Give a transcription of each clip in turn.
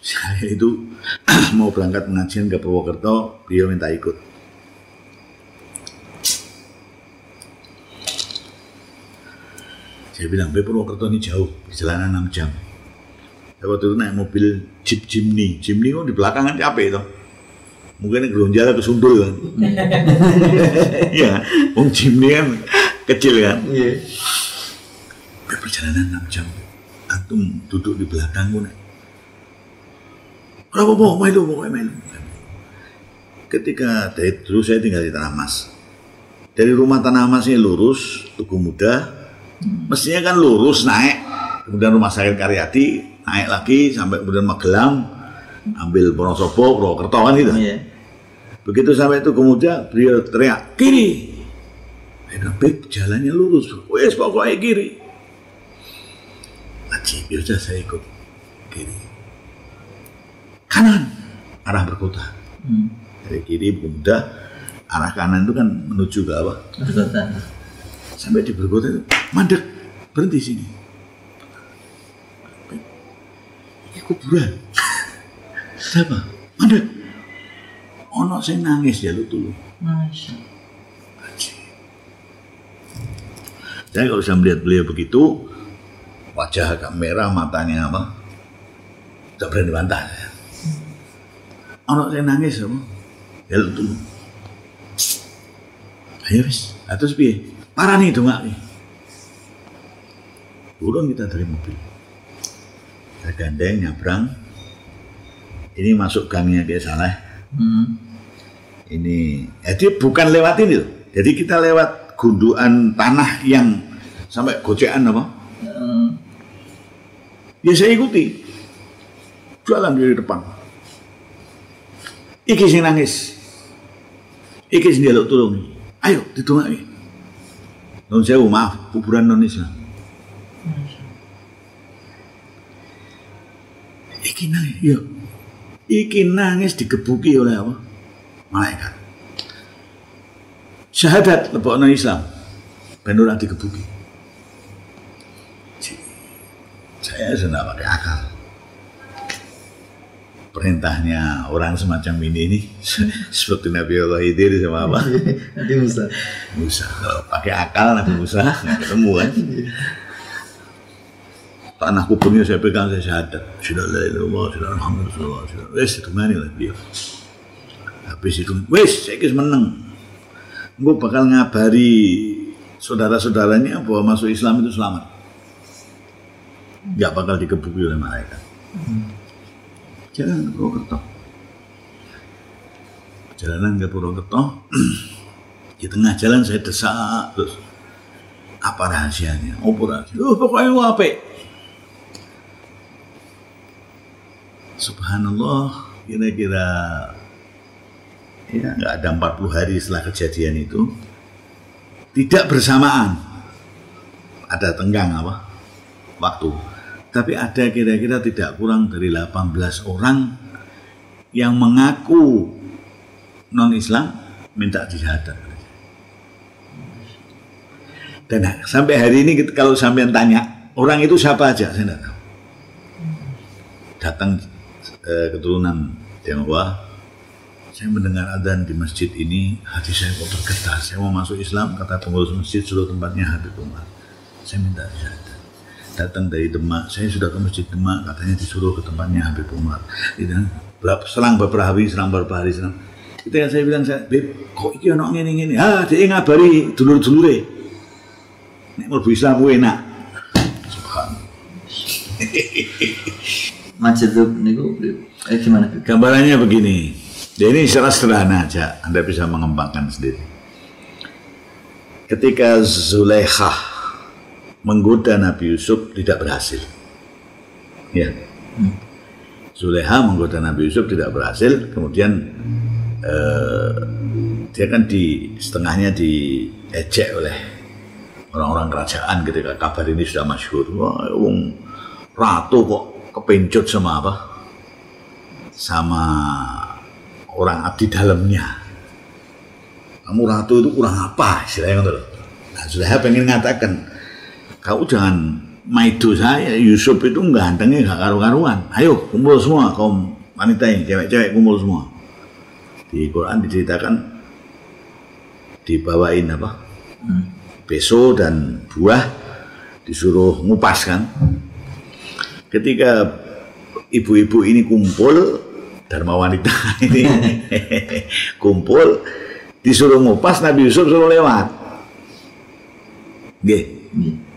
Saya itu mau berangkat pengajian ke Purwokerto, beliau minta ikut. Saya bilang, Be Purwokerto ini jauh, perjalanan 6 jam. Saya waktu itu naik mobil Jeep Jimny. Jimny kan di belakang kan capek itu. Mungkin gelonjal ke sundul kan. Iya, Wong Jimny kan kecil kan. Iya. Perjalanan 6 jam. Antum duduk di belakang gue Berapa mau melu, mau melu. Ketika dari dulu saya tinggal di Tanah Mas. Dari rumah Tanah Mas ini lurus, Tugu Muda, mestinya kan lurus naik, kemudian rumah sakit Karyadi, naik lagi sampai kemudian Magelang, ambil Wonosobo, Purwokerto kan gitu. Iya. Begitu sampai Tugu Muda, beliau teriak, kiri. Beb, jalannya lurus. Wes, pokoknya kiri. Haji, biasa saya ikut kiri. Kanan, arah berkota. Hmm. Dari kiri Muda, arah kanan itu kan menuju ke apa? Berkota. Sampai di berkota itu, mandek, berhenti sini. Ini kuburan. Siapa? Mandek. Ono saya nangis ya lu tuh. Saya kalau bisa melihat beliau begitu, wajah agak merah, matanya apa? Tidak berani bantah. Ono saya nangis apa? Lu dulu. Ayo wis, atus piye? Parah nih dongak nih. Turun kita dari mobil. Saya gandeng nyabrang. Ini masuk gangnya dia salah. Hmm. Ini, jadi bukan lewat ini loh. Jadi kita lewat gundukan tanah yang sampai gocekan apa? Hmm. Ya saya ikuti. Jualan di depan. Iki sing nangis. Iki sing jaluk tolong. Ayo ditungaki. Non sewu maaf, kuburan non Islam. Iki nangis, iya. Iki nangis digebuki oleh apa? Malaikat. Syahadat non Islam. Ben digebuki. Saya sudah pakai akal. Perintahnya orang semacam ini ini seperti Nabi Allah Khidir sama apa? Nanti Musa. Musa. Kalau pakai akal Nabi Musa nggak ketemu kan? Tanah kuburnya saya pegang saya syahadat. Sudah la ilaha sudah Muhammad Rasulullah, sudah. Wes itu mana lah beliau. Habis itu, wes saya kis menang. Gue bakal ngabari saudara-saudaranya bahwa masuk Islam itu selamat. Gak bakal dikebuki oleh malaikat. Jalan ke Purwokerto. Jalanan ke Purwokerto. Di tengah jalan saya desak terus apa rahasianya? Apa rahasia? Oh, pokoknya apa? Subhanallah, kira-kira ya nggak ada 40 hari setelah kejadian itu tidak bersamaan ada tenggang apa waktu tapi ada kira-kira tidak kurang dari 18 orang yang mengaku non Islam minta dihadat dan sampai hari ini kalau sampean tanya orang itu siapa aja saya tidak tahu datang eh, keturunan Tionghoa saya mendengar adzan di masjid ini, hati saya kok bergetar. Saya mau masuk Islam, kata pengurus masjid suruh tempatnya Habib Umar. Saya minta syahadat. Datang dari Demak, saya sudah ke masjid Demak, katanya disuruh ke tempatnya Habib Umar. Gitu. Selang beberapa hari, selang beberapa hari, selang. Itu yang saya bilang, saya, Beb, kok iki ono ngene ngene? Ah, dia ngabari dulur-dulure. Nek mlebu Islam kuwi enak. Itu niku eh gimana? Gambarannya begini. Ya ini secara sederhana aja, Anda bisa mengembangkan sendiri. Ketika Zulaikha menggoda Nabi Yusuf tidak berhasil. Ya. Zulaikha menggoda Nabi Yusuf tidak berhasil, kemudian eh, dia kan di setengahnya diejek oleh orang-orang kerajaan ketika kabar ini sudah masyhur. Wah, wong ratu kok kepencut sama apa? Sama orang abdi dalamnya. Kamu ratu itu kurang apa gitu loh. Nah, Zulaikha pengen mengatakan, kau jangan Maido saya Yusuf itu gantengnya gak karu-karuan. Ayo kumpul semua kaum wanita ini, cewek-cewek kumpul semua. Di Quran diceritakan dibawain apa? Beso dan buah disuruh ngupas kan. Ketika ibu-ibu ini kumpul Dharma wanita ini kumpul disuruh ngupas Nabi Yusuf suruh lewat. Nggih. Nggih.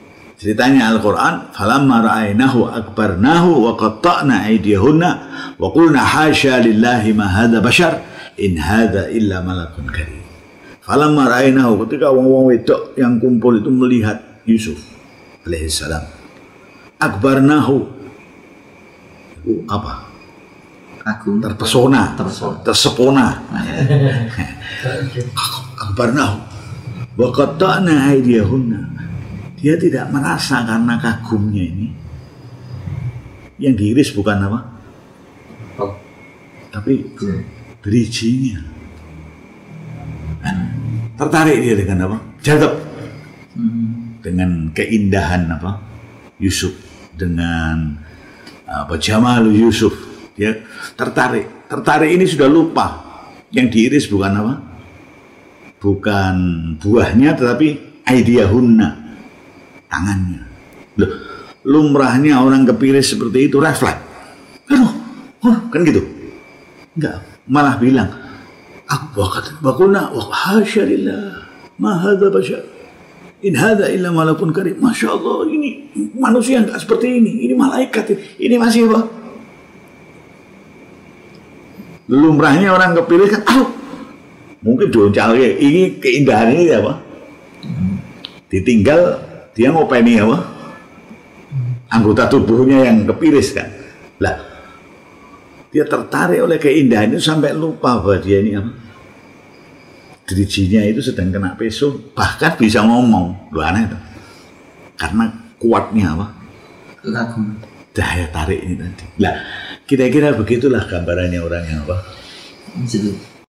Ceritanya Al-Quran, falamma ra'aynahu akbarnahu wa qatta'na aydiyahunna wa qulna hasya lillahi ma hadha bashar in hadha illa malakun karim. Falamma ra'aynahu ketika wong-wong wedok yang kumpul itu melihat Yusuf alaihissalam. Akbarnahu itu apa? Agung. Terpesona, Terpesona. tersepona. Akbarnahu wa qatta'na aydiyahunna dia tidak merasa karena kagumnya ini. Yang diiris bukan apa? Oh. tapi Iya. berijinya tertarik dia dengan apa? Jadab Hmm. dengan keindahan apa? Yusuf. Dengan apa Jamal Yusuf. Dia tertarik. Tertarik ini sudah lupa. Yang diiris bukan apa? Bukan buahnya tetapi aidiyahunna tangannya. Loh, lumrahnya orang kepiris seperti itu refleks aduh oh, kan gitu? Enggak malah bilang aku bakat bakulna wa hasya lillah ma hadza bashar. In hadza illa malakun karim. Masya Allah ini manusia enggak seperti ini ini malaikat ini masih apa? Lumrahnya orang kepilih kan aduh mungkin doncal ini keindahan ini apa? Ditinggal dia ngopeni apa? Anggota tubuhnya yang kepiris kan? Lah dia tertarik oleh keindahan itu sampai lupa bahwa dia ini apa? Dirijinya itu sedang kena peso bahkan bisa ngomong. Lu aneh itu karena kuatnya apa? Agung. daya tarik ini tadi. Lah kira-kira begitulah gambarannya orang yang apa? Jadi